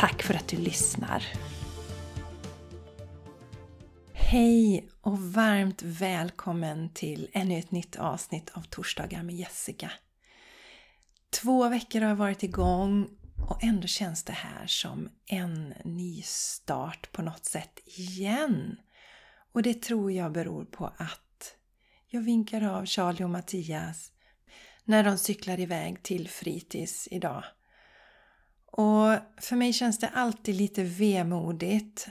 Tack för att du lyssnar! Hej och varmt välkommen till ännu ett nytt avsnitt av Torsdagar med Jessica. Två veckor har jag varit igång och ändå känns det här som en ny start på något sätt igen. Och det tror jag beror på att jag vinkar av Charlie och Mattias när de cyklar iväg till fritids idag. Och för mig känns det alltid lite vemodigt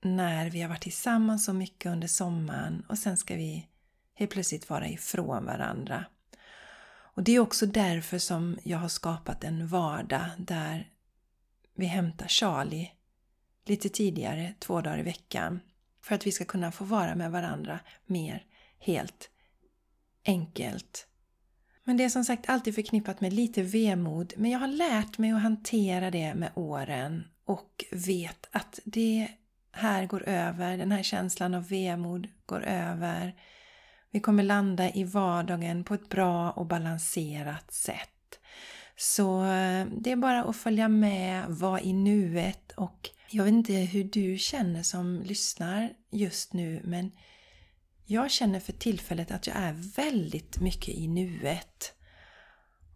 när vi har varit tillsammans så mycket under sommaren och sen ska vi helt plötsligt vara ifrån varandra. Och det är också därför som jag har skapat en vardag där vi hämtar Charlie lite tidigare, två dagar i veckan. För att vi ska kunna få vara med varandra mer helt enkelt men det är som sagt alltid förknippat med lite vemod. Men jag har lärt mig att hantera det med åren och vet att det här går över. Den här känslan av vemod går över. Vi kommer landa i vardagen på ett bra och balanserat sätt. Så eh, det är bara att följa med, vara i nuet och jag vet inte hur du känner som lyssnar just nu men jag känner för tillfället att jag är väldigt mycket i nuet.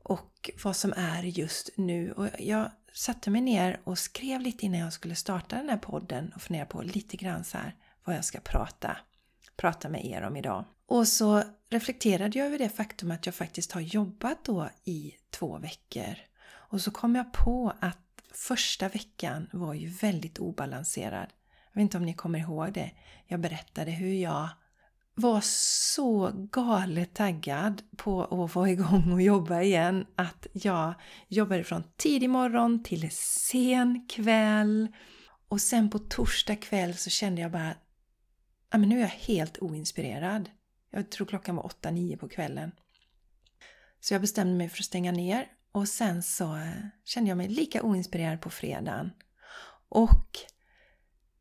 Och vad som är just nu. Och jag satte mig ner och skrev lite innan jag skulle starta den här podden och funderade på lite grann så här vad jag ska prata, prata med er om idag. Och så reflekterade jag över det faktum att jag faktiskt har jobbat då i två veckor. Och så kom jag på att första veckan var ju väldigt obalanserad. Jag vet inte om ni kommer ihåg det. Jag berättade hur jag var så galet taggad på att få igång och jobba igen att jag jobbade från tidig morgon till sen kväll och sen på torsdag kväll så kände jag bara att nu är jag helt oinspirerad. Jag tror klockan var 8-9 på kvällen. Så jag bestämde mig för att stänga ner och sen så eh, kände jag mig lika oinspirerad på fredagen. Och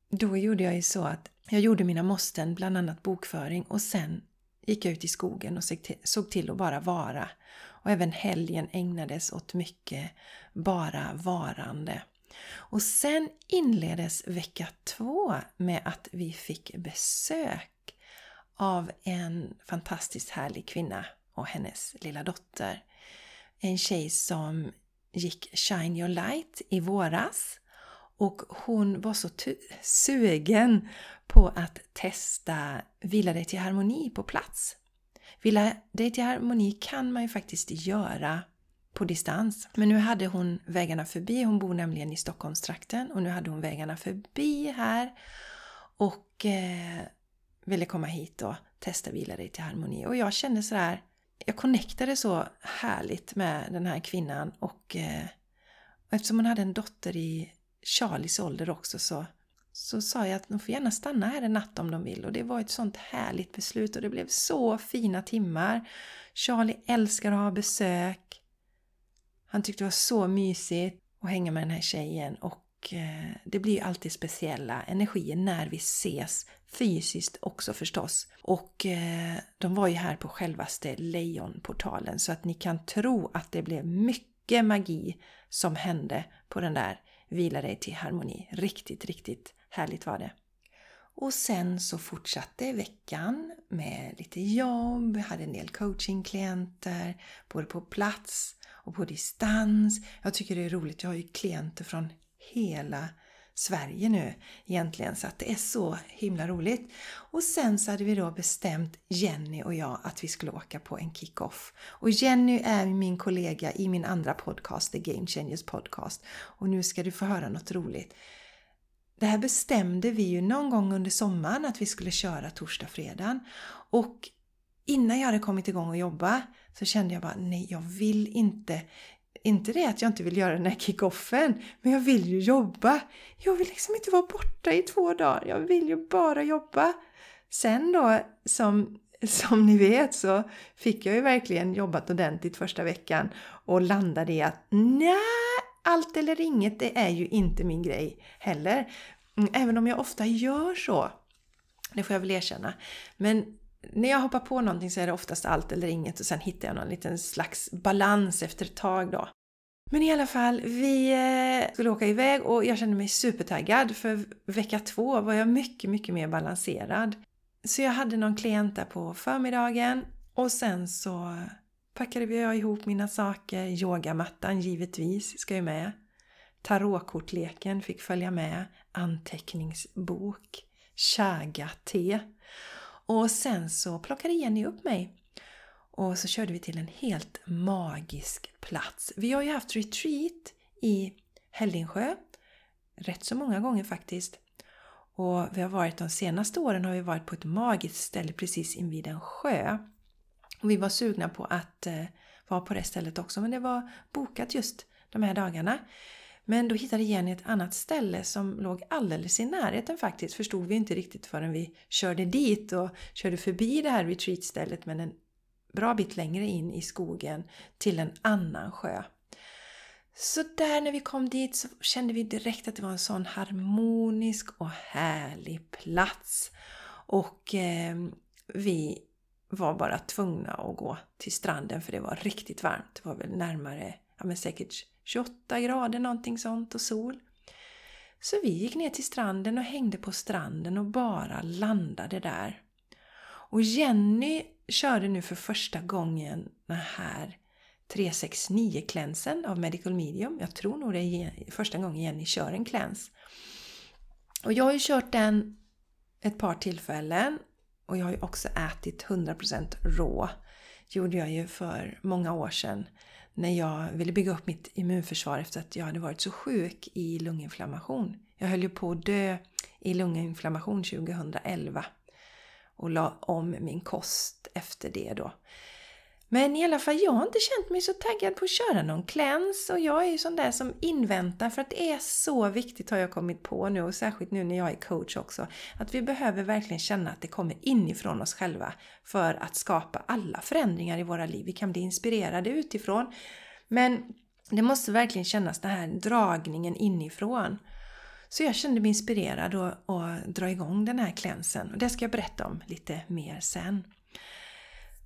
då gjorde jag ju så att jag gjorde mina måsten, bland annat bokföring och sen gick jag ut i skogen och såg till att bara vara. Och även helgen ägnades åt mycket bara varande. Och sen inleddes vecka två med att vi fick besök av en fantastiskt härlig kvinna och hennes lilla dotter. En tjej som gick Shine Your Light i våras och hon var så sugen på att testa Vila dig till harmoni på plats. Vila dig till harmoni kan man ju faktiskt göra på distans. Men nu hade hon vägarna förbi, hon bor nämligen i Stockholmstrakten och nu hade hon vägarna förbi här och eh, ville komma hit och testa Vila dig till harmoni. Och jag kände sådär, jag connectade så härligt med den här kvinnan och eh, eftersom hon hade en dotter i Charlies ålder också så, så sa jag att de får gärna stanna här en natt om de vill och det var ett sånt härligt beslut och det blev så fina timmar. Charlie älskar att ha besök. Han tyckte det var så mysigt att hänga med den här tjejen och eh, det blir ju alltid speciella energier när vi ses fysiskt också förstås. Och eh, de var ju här på självaste Lejonportalen så att ni kan tro att det blev mycket magi som hände på den där Vila dig till harmoni. Riktigt, riktigt härligt var det. Och sen så fortsatte veckan med lite jobb, hade en del coachingklienter, både på plats och på distans. Jag tycker det är roligt, jag har ju klienter från hela Sverige nu egentligen så att det är så himla roligt. Och sen så hade vi då bestämt Jenny och jag att vi skulle åka på en kick-off. Och Jenny är min kollega i min andra podcast, The Game Changers Podcast. Och nu ska du få höra något roligt. Det här bestämde vi ju någon gång under sommaren att vi skulle köra torsdag, fredag. Och innan jag hade kommit igång och jobba så kände jag bara nej, jag vill inte inte det att jag inte vill göra den här kickoffen, men jag vill ju jobba. Jag vill liksom inte vara borta i två dagar. Jag vill ju bara jobba. Sen då, som, som ni vet, så fick jag ju verkligen jobbat ordentligt första veckan och landade i att nej, allt eller inget, det är ju inte min grej heller. Mm, även om jag ofta gör så. Det får jag väl erkänna. Men när jag hoppar på någonting så är det oftast allt eller inget och sen hittar jag någon liten slags balans efter ett tag då. Men i alla fall, vi eh, skulle åka iväg och jag kände mig supertaggad för vecka två var jag mycket, mycket mer balanserad. Så jag hade någon klient där på förmiddagen och sen så packade jag ihop mina saker. Yogamattan givetvis ska ju med. Tarotkortleken fick följa med. Anteckningsbok. Chaga-te. Och sen så plockade Jenny upp mig och så körde vi till en helt magisk plats. Vi har ju haft retreat i Hällingsjö rätt så många gånger faktiskt. Och vi har varit de senaste åren har vi varit på ett magiskt ställe precis invid en sjö. Och vi var sugna på att eh, vara på det stället också men det var bokat just de här dagarna. Men då hittade Jenny ett annat ställe som låg alldeles i närheten faktiskt. Förstod vi inte riktigt förrän vi körde dit och körde förbi det här retreatstället men en bra bit längre in i skogen till en annan sjö. Så där när vi kom dit så kände vi direkt att det var en sån harmonisk och härlig plats. Och eh, vi var bara tvungna att gå till stranden för det var riktigt varmt. Det var väl närmare, ja men säkert 28 grader någonting sånt och sol. Så vi gick ner till stranden och hängde på stranden och bara landade där. Och Jenny körde nu för första gången den här 369-klänsen av Medical Medium. Jag tror nog det är första gången Jenny kör en kläns. Och jag har ju kört den ett par tillfällen och jag har ju också ätit 100% rå. gjorde jag ju för många år sedan när jag ville bygga upp mitt immunförsvar efter att jag hade varit så sjuk i lunginflammation. Jag höll ju på att dö i lunginflammation 2011 och la om min kost efter det då. Men i alla fall, jag har inte känt mig så taggad på att köra någon cleanse och jag är ju sån där som inväntar för att det är så viktigt har jag kommit på nu och särskilt nu när jag är coach också. Att vi behöver verkligen känna att det kommer inifrån oss själva för att skapa alla förändringar i våra liv. Vi kan bli inspirerade utifrån men det måste verkligen kännas den här dragningen inifrån. Så jag kände mig inspirerad att, att dra igång den här klänsen och det ska jag berätta om lite mer sen.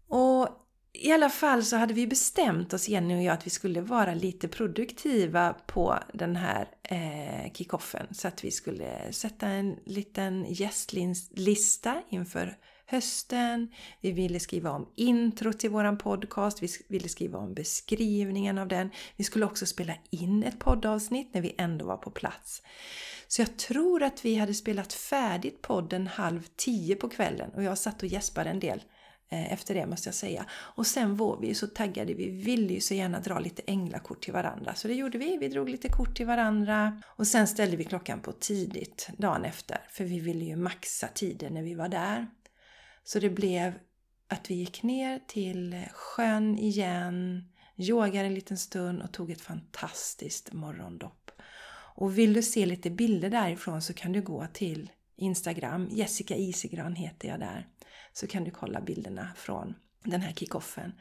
Och i alla fall så hade vi bestämt oss, Jenny och jag, att vi skulle vara lite produktiva på den här eh, kickoffen. Så att vi skulle sätta en liten gästlista inför hösten. Vi ville skriva om intro till våran podcast. Vi ville skriva om beskrivningen av den. Vi skulle också spela in ett poddavsnitt när vi ändå var på plats. Så jag tror att vi hade spelat färdigt podden halv tio på kvällen och jag satt och gäspade en del Eh, efter det måste jag säga. Och sen var vi ju så taggade, vi ville ju så gärna dra lite änglakort till varandra. Så det gjorde vi, vi drog lite kort till varandra. Och sen ställde vi klockan på tidigt dagen efter, för vi ville ju maxa tiden när vi var där. Så det blev att vi gick ner till sjön igen, yogade en liten stund och tog ett fantastiskt morgondopp. Och vill du se lite bilder därifrån så kan du gå till Instagram, Jessica Isigran heter jag där. Så kan du kolla bilderna från den här kickoffen.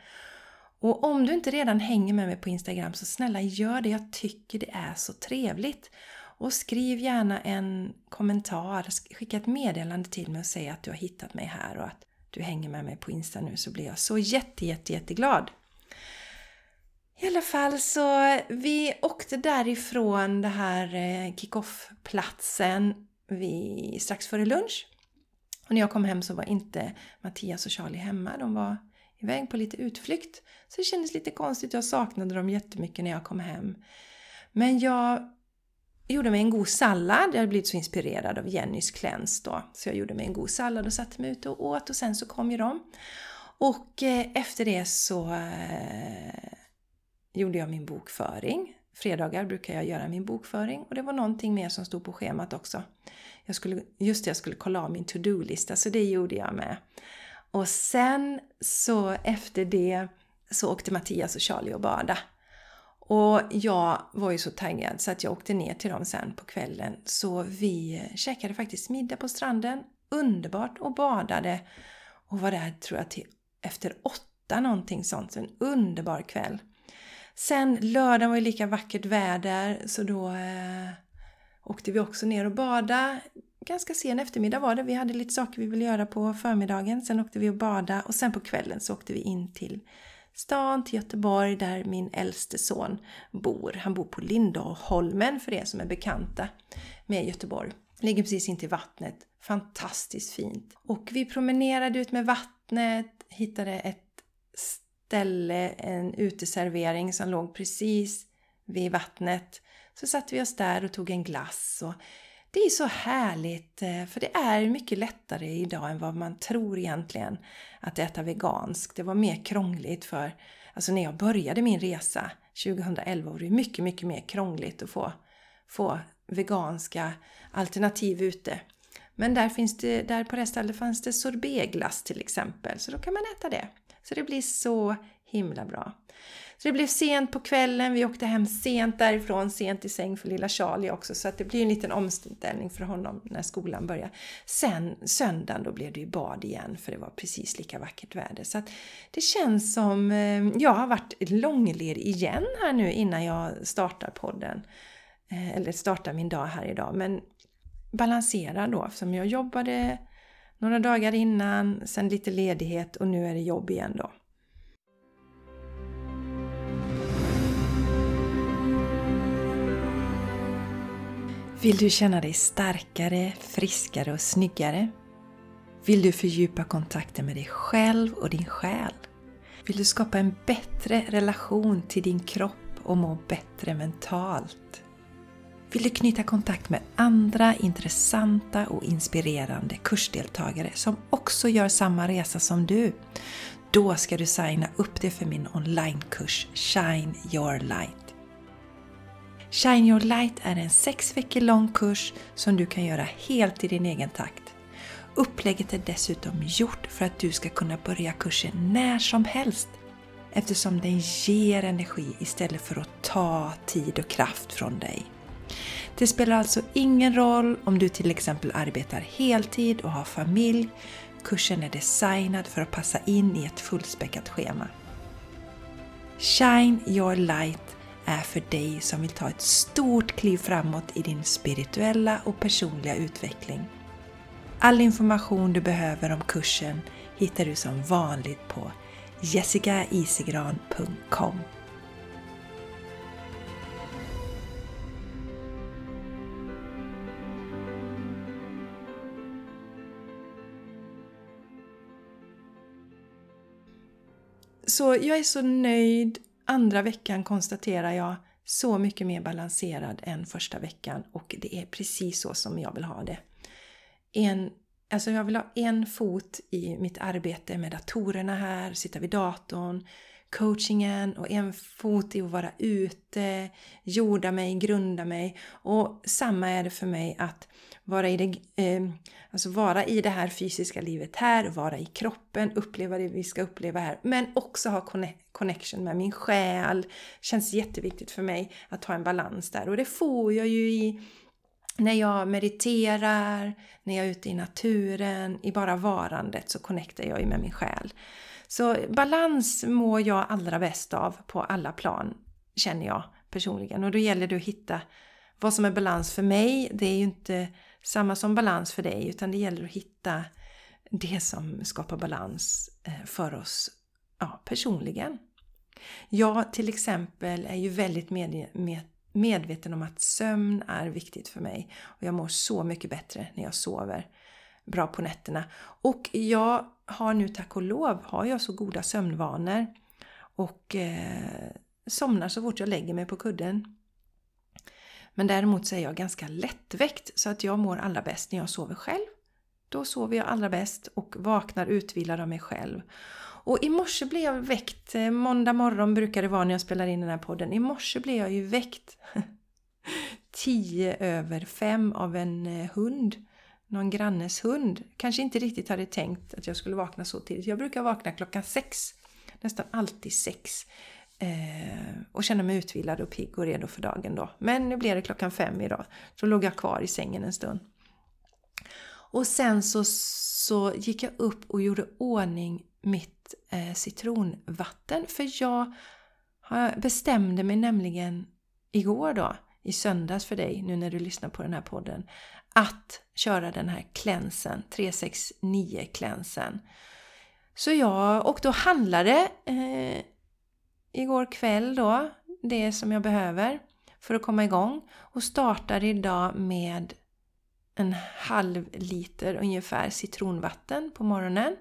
Och om du inte redan hänger med mig på Instagram så snälla gör det, jag tycker det är så trevligt. Och skriv gärna en kommentar, skicka ett meddelande till mig och säg att du har hittat mig här och att du hänger med mig på Insta nu så blir jag så jätte, jätte, jätteglad. I alla fall så vi åkte därifrån den här eh, kickoff-platsen strax före lunch. Och när jag kom hem så var inte Mattias och Charlie hemma. De var iväg på lite utflykt. Så det kändes lite konstigt. Jag saknade dem jättemycket när jag kom hem. Men jag gjorde mig en god sallad. Jag hade blivit så inspirerad av Jennys kläns då. Så jag gjorde mig en god sallad och satte mig ute och åt och sen så kom ju de. Och eh, efter det så eh, gjorde jag min bokföring. Fredagar brukar jag göra min bokföring och det var någonting mer som stod på schemat också. Jag skulle, just det, jag skulle kolla av min to-do-lista så det gjorde jag med. Och sen så efter det så åkte Mattias och Charlie och bada. Och jag var ju så taggad så att jag åkte ner till dem sen på kvällen. Så vi käkade faktiskt middag på stranden. Underbart och badade. Och var där tror jag till efter åtta någonting sånt. En underbar kväll. Sen lördagen var ju lika vackert väder så då eh, åkte vi också ner och bada. Ganska sen eftermiddag var det. Vi hade lite saker vi ville göra på förmiddagen. Sen åkte vi och bada och sen på kvällen så åkte vi in till stan, till Göteborg där min äldste son bor. Han bor på Lindholmen för er som är bekanta med Göteborg. Ligger precis intill vattnet. Fantastiskt fint. Och vi promenerade ut med vattnet, hittade ett ställe, en uteservering som låg precis vid vattnet. Så satte vi oss där och tog en glass. Och det är så härligt, eh, för det är mycket lättare idag än vad man tror egentligen att äta veganskt. Det var mer krångligt för, alltså när jag började min resa 2011 var det mycket, mycket mer krångligt att få, få veganska alternativ ute. Men där, finns det, där på det stället fanns det sorbetglass till exempel, så då kan man äta det. Så det blir så himla bra. Så det blev sent på kvällen, vi åkte hem sent därifrån, sent i säng för lilla Charlie också, så att det blir en liten omställning för honom när skolan börjar. Sen söndagen då blev det ju bad igen, för det var precis lika vackert väder. Så att det känns som eh, jag har varit långledig igen här nu innan jag startar podden. Eh, eller startar min dag här idag, men balansera då, eftersom jag jobbade några dagar innan, sen lite ledighet och nu är det jobb igen då. Vill du känna dig starkare, friskare och snyggare? Vill du fördjupa kontakten med dig själv och din själ? Vill du skapa en bättre relation till din kropp och må bättre mentalt? Vill du knyta kontakt med andra intressanta och inspirerande kursdeltagare som också gör samma resa som du? Då ska du signa upp dig för min onlinekurs Shine Your Light. Shine Your Light är en sex veckor lång kurs som du kan göra helt i din egen takt. Upplägget är dessutom gjort för att du ska kunna börja kursen när som helst eftersom den ger energi istället för att ta tid och kraft från dig. Det spelar alltså ingen roll om du till exempel arbetar heltid och har familj. Kursen är designad för att passa in i ett fullspäckat schema. Shine your light är för dig som vill ta ett stort kliv framåt i din spirituella och personliga utveckling. All information du behöver om kursen hittar du som vanligt på jessicaisigran.com Så jag är så nöjd. Andra veckan konstaterar jag så mycket mer balanserad än första veckan och det är precis så som jag vill ha det. En, alltså jag vill ha en fot i mitt arbete med datorerna här, sitta vid datorn, coachingen och en fot i att vara ute, jorda mig, grunda mig. Och samma är det för mig att vara i det, eh, alltså vara i det här fysiska livet här, vara i kroppen, uppleva det vi ska uppleva här, men också ha connection med min själ. känns jätteviktigt för mig att ha en balans där och det får jag ju i när jag mediterar, när jag är ute i naturen, i bara varandet så connectar jag ju med min själ. Så balans mår jag allra bäst av på alla plan, känner jag personligen. Och då gäller det att hitta vad som är balans för mig. Det är ju inte samma som balans för dig utan det gäller att hitta det som skapar balans eh, för oss ja, personligen. Jag till exempel är ju väldigt med, med, medveten om att sömn är viktigt för mig. Och Jag mår så mycket bättre när jag sover bra på nätterna. Och jag har nu tack och lov har jag så goda sömnvanor och eh, somnar så fort jag lägger mig på kudden. Men däremot så är jag ganska lättväckt så att jag mår allra bäst när jag sover själv. Då sover jag allra bäst och vaknar utvilad av mig själv. Och i morse blev jag väckt, eh, måndag morgon brukar det vara när jag spelar in den här podden. I morse blev jag ju väckt tio över fem av en eh, hund. Någon grannes hund. Kanske inte riktigt hade tänkt att jag skulle vakna så tidigt. Jag brukar vakna klockan sex. Nästan alltid sex. Eh, och känna mig utvilad och pigg och redo för dagen då. Men nu blev det klockan fem idag. Så låg jag kvar i sängen en stund. Och sen så, så gick jag upp och gjorde ordning mitt eh, citronvatten. För jag bestämde mig nämligen igår då, i söndags för dig, nu när du lyssnar på den här podden, att köra den här klänsen, 369 klänsen. Så jag åkte och handlade eh, igår kväll då, det som jag behöver för att komma igång och startar idag med en halv liter ungefär citronvatten på morgonen.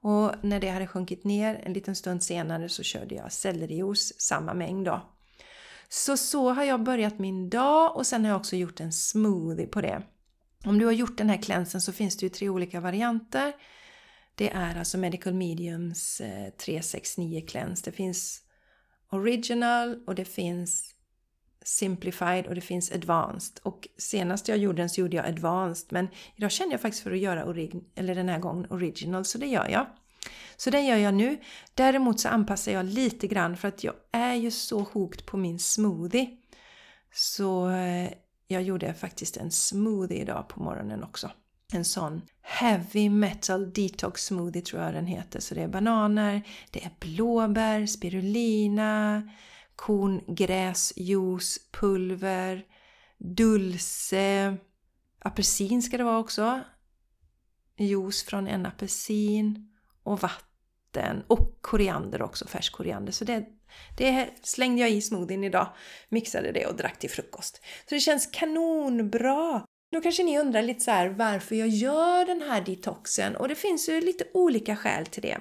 Och när det hade sjunkit ner en liten stund senare så körde jag sellerijuice, samma mängd då. Så så har jag börjat min dag och sen har jag också gjort en smoothie på det. Om du har gjort den här klänsen så finns det ju tre olika varianter. Det är alltså Medical Mediums 369 eh, cleanse. Det finns Original och det finns Simplified och det finns Advanced. Och senast jag gjorde den så gjorde jag Advanced men idag känner jag faktiskt för att göra eller den här gången Original så det gör jag. Så den gör jag nu. Däremot så anpassar jag lite grann för att jag är ju så hooked på min smoothie. Så eh, jag gjorde faktiskt en smoothie idag på morgonen också. En sån Heavy Metal Detox Smoothie tror jag den heter. Så det är bananer, det är blåbär, spirulina, korngräsjuice, pulver, dulce, apelsin ska det vara också. Juice från en apelsin och vatten och koriander också, färsk koriander. Så det, det slängde jag i smoothien idag, mixade det och drack till frukost. Så det känns kanonbra! Då kanske ni undrar lite så här, varför jag gör den här detoxen och det finns ju lite olika skäl till det.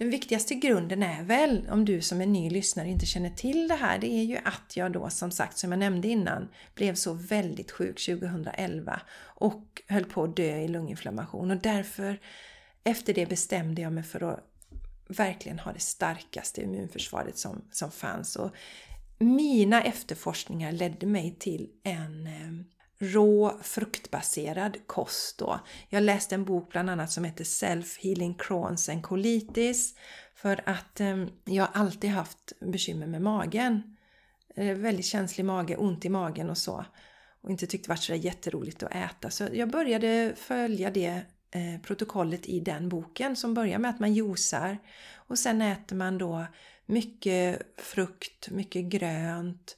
Den viktigaste grunden är väl, om du som är ny lyssnare inte känner till det här, det är ju att jag då som sagt, som jag nämnde innan, blev så väldigt sjuk 2011 och höll på att dö i lunginflammation och därför efter det bestämde jag mig för att verkligen ha det starkaste immunförsvaret som, som fanns. Och mina efterforskningar ledde mig till en eh, rå fruktbaserad kost då. Jag läste en bok bland annat som heter Self Healing Crohn's and Colitis för att eh, jag har alltid haft bekymmer med magen. Eh, väldigt känslig mage, ont i magen och så. Och inte tyckt det varit så jätteroligt att äta. Så jag började följa det Eh, protokollet i den boken som börjar med att man juicar och sen äter man då mycket frukt, mycket grönt,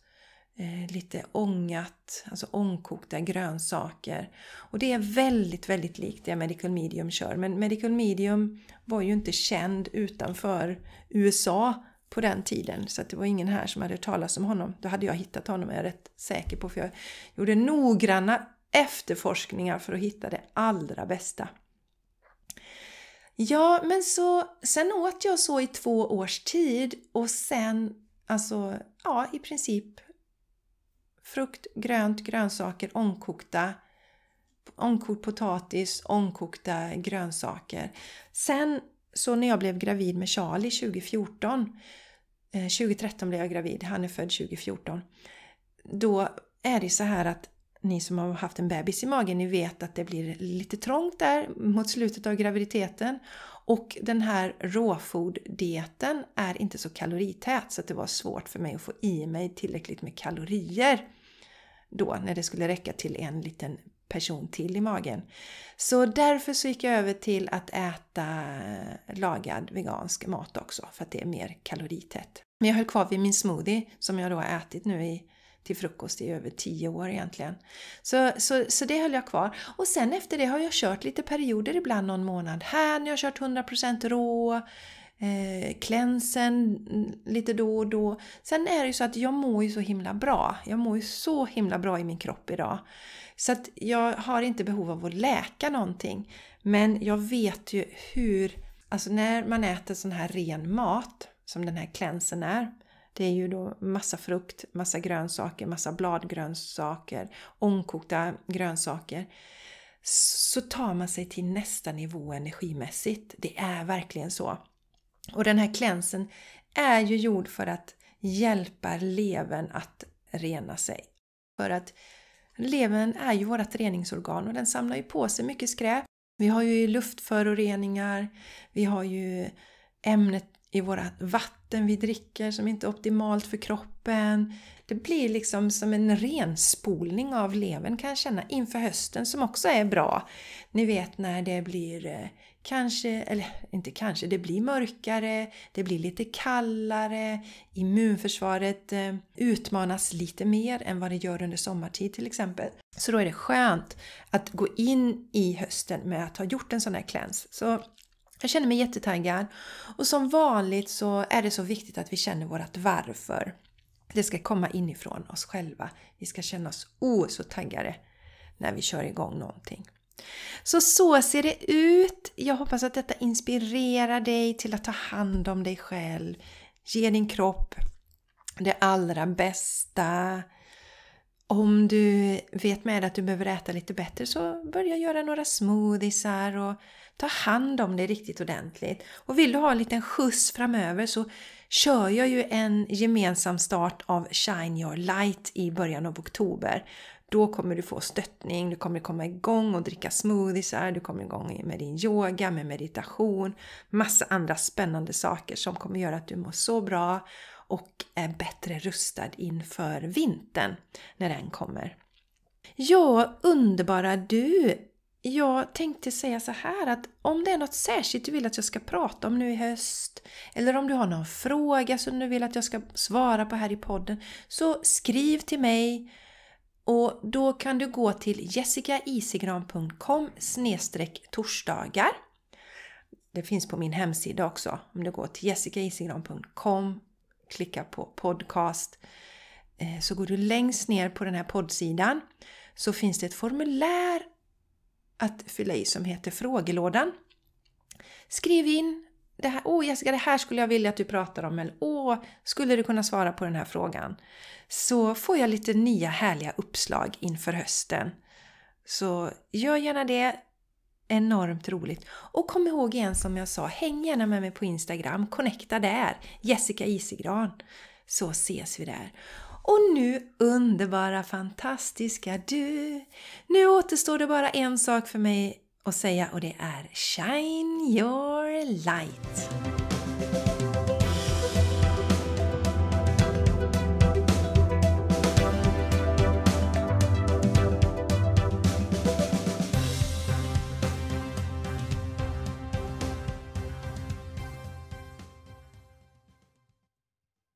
eh, lite ångat, alltså ångkokta grönsaker. Och det är väldigt, väldigt likt det Medical Medium kör. Men Medical Medium var ju inte känd utanför USA på den tiden. Så det var ingen här som hade hört talas om honom. Då hade jag hittat honom, är jag rätt säker på. För jag gjorde noggranna efterforskningar för att hitta det allra bästa. Ja, men så sen åt jag så i två års tid och sen, alltså, ja, i princip frukt, grönt, grönsaker, ångkokta, ångkokt potatis, ångkokta grönsaker. Sen så när jag blev gravid med Charlie 2014, 2013 eh, blev jag gravid, han är född 2014. Då är det så här att ni som har haft en bebis i magen, ni vet att det blir lite trångt där mot slutet av graviditeten. Och den här råfoddieten är inte så kalorität så att det var svårt för mig att få i mig tillräckligt med kalorier då när det skulle räcka till en liten person till i magen. Så därför så gick jag över till att äta lagad vegansk mat också för att det är mer kaloritätt. Men jag höll kvar vid min smoothie som jag då har ätit nu i till frukost i över 10 år egentligen. Så, så, så det höll jag kvar. Och sen efter det har jag kört lite perioder, ibland någon månad här när jag har kört 100% rå, eh, klänsen lite då och då. Sen är det ju så att jag mår ju så himla bra. Jag mår ju så himla bra i min kropp idag. Så att jag har inte behov av att läka någonting. Men jag vet ju hur, alltså när man äter sån här ren mat som den här klänsen är, det är ju då massa frukt, massa grönsaker, massa bladgrönsaker, ångkokta grönsaker. Så tar man sig till nästa nivå energimässigt. Det är verkligen så. Och den här klänsen är ju gjord för att hjälpa levern att rena sig. För att levern är ju vårt reningsorgan och den samlar ju på sig mycket skräp. Vi har ju luftföroreningar, vi har ju ämnet i våra vatten vi dricker som inte är optimalt för kroppen. Det blir liksom som en renspolning av levern kan jag känna inför hösten som också är bra. Ni vet när det blir eh, kanske, eller inte kanske, det blir mörkare, det blir lite kallare, immunförsvaret eh, utmanas lite mer än vad det gör under sommartid till exempel. Så då är det skönt att gå in i hösten med att ha gjort en sån här cleanse. Så jag känner mig jättetaggad. Och som vanligt så är det så viktigt att vi känner vårt varför. Det ska komma inifrån oss själva. Vi ska känna oss oh så taggade när vi kör igång någonting. Så så ser det ut. Jag hoppas att detta inspirerar dig till att ta hand om dig själv. Ge din kropp det allra bästa. Om du vet med att du behöver äta lite bättre så börja göra några smoothiesar och ta hand om dig riktigt ordentligt. Och vill du ha en liten skjuts framöver så kör jag ju en gemensam start av Shine Your Light i början av oktober. Då kommer du få stöttning, du kommer komma igång och dricka smoothiesar, du kommer igång med din yoga, med meditation, massa andra spännande saker som kommer göra att du mår så bra och är bättre rustad inför vintern när den kommer. Ja, underbara du! Jag tänkte säga så här att om det är något särskilt du vill att jag ska prata om nu i höst eller om du har någon fråga som du vill att jag ska svara på här i podden så skriv till mig och då kan du gå till jessicaisigran.com torsdagar. Det finns på min hemsida också. Om du går till jessicaisigran.com klicka på podcast eh, så går du längst ner på den här poddsidan så finns det ett formulär att fylla i som heter frågelådan. Skriv in det här, åh Jessica, det här skulle jag vilja att du pratar om, eller åh, skulle du kunna svara på den här frågan? Så får jag lite nya härliga uppslag inför hösten. Så gör gärna det, enormt roligt. Och kom ihåg igen som jag sa, häng gärna med mig på Instagram, connecta där, Jessica Isigran, så ses vi där. Och nu underbara, fantastiska du! Nu återstår det bara en sak för mig att säga och det är Shine your light!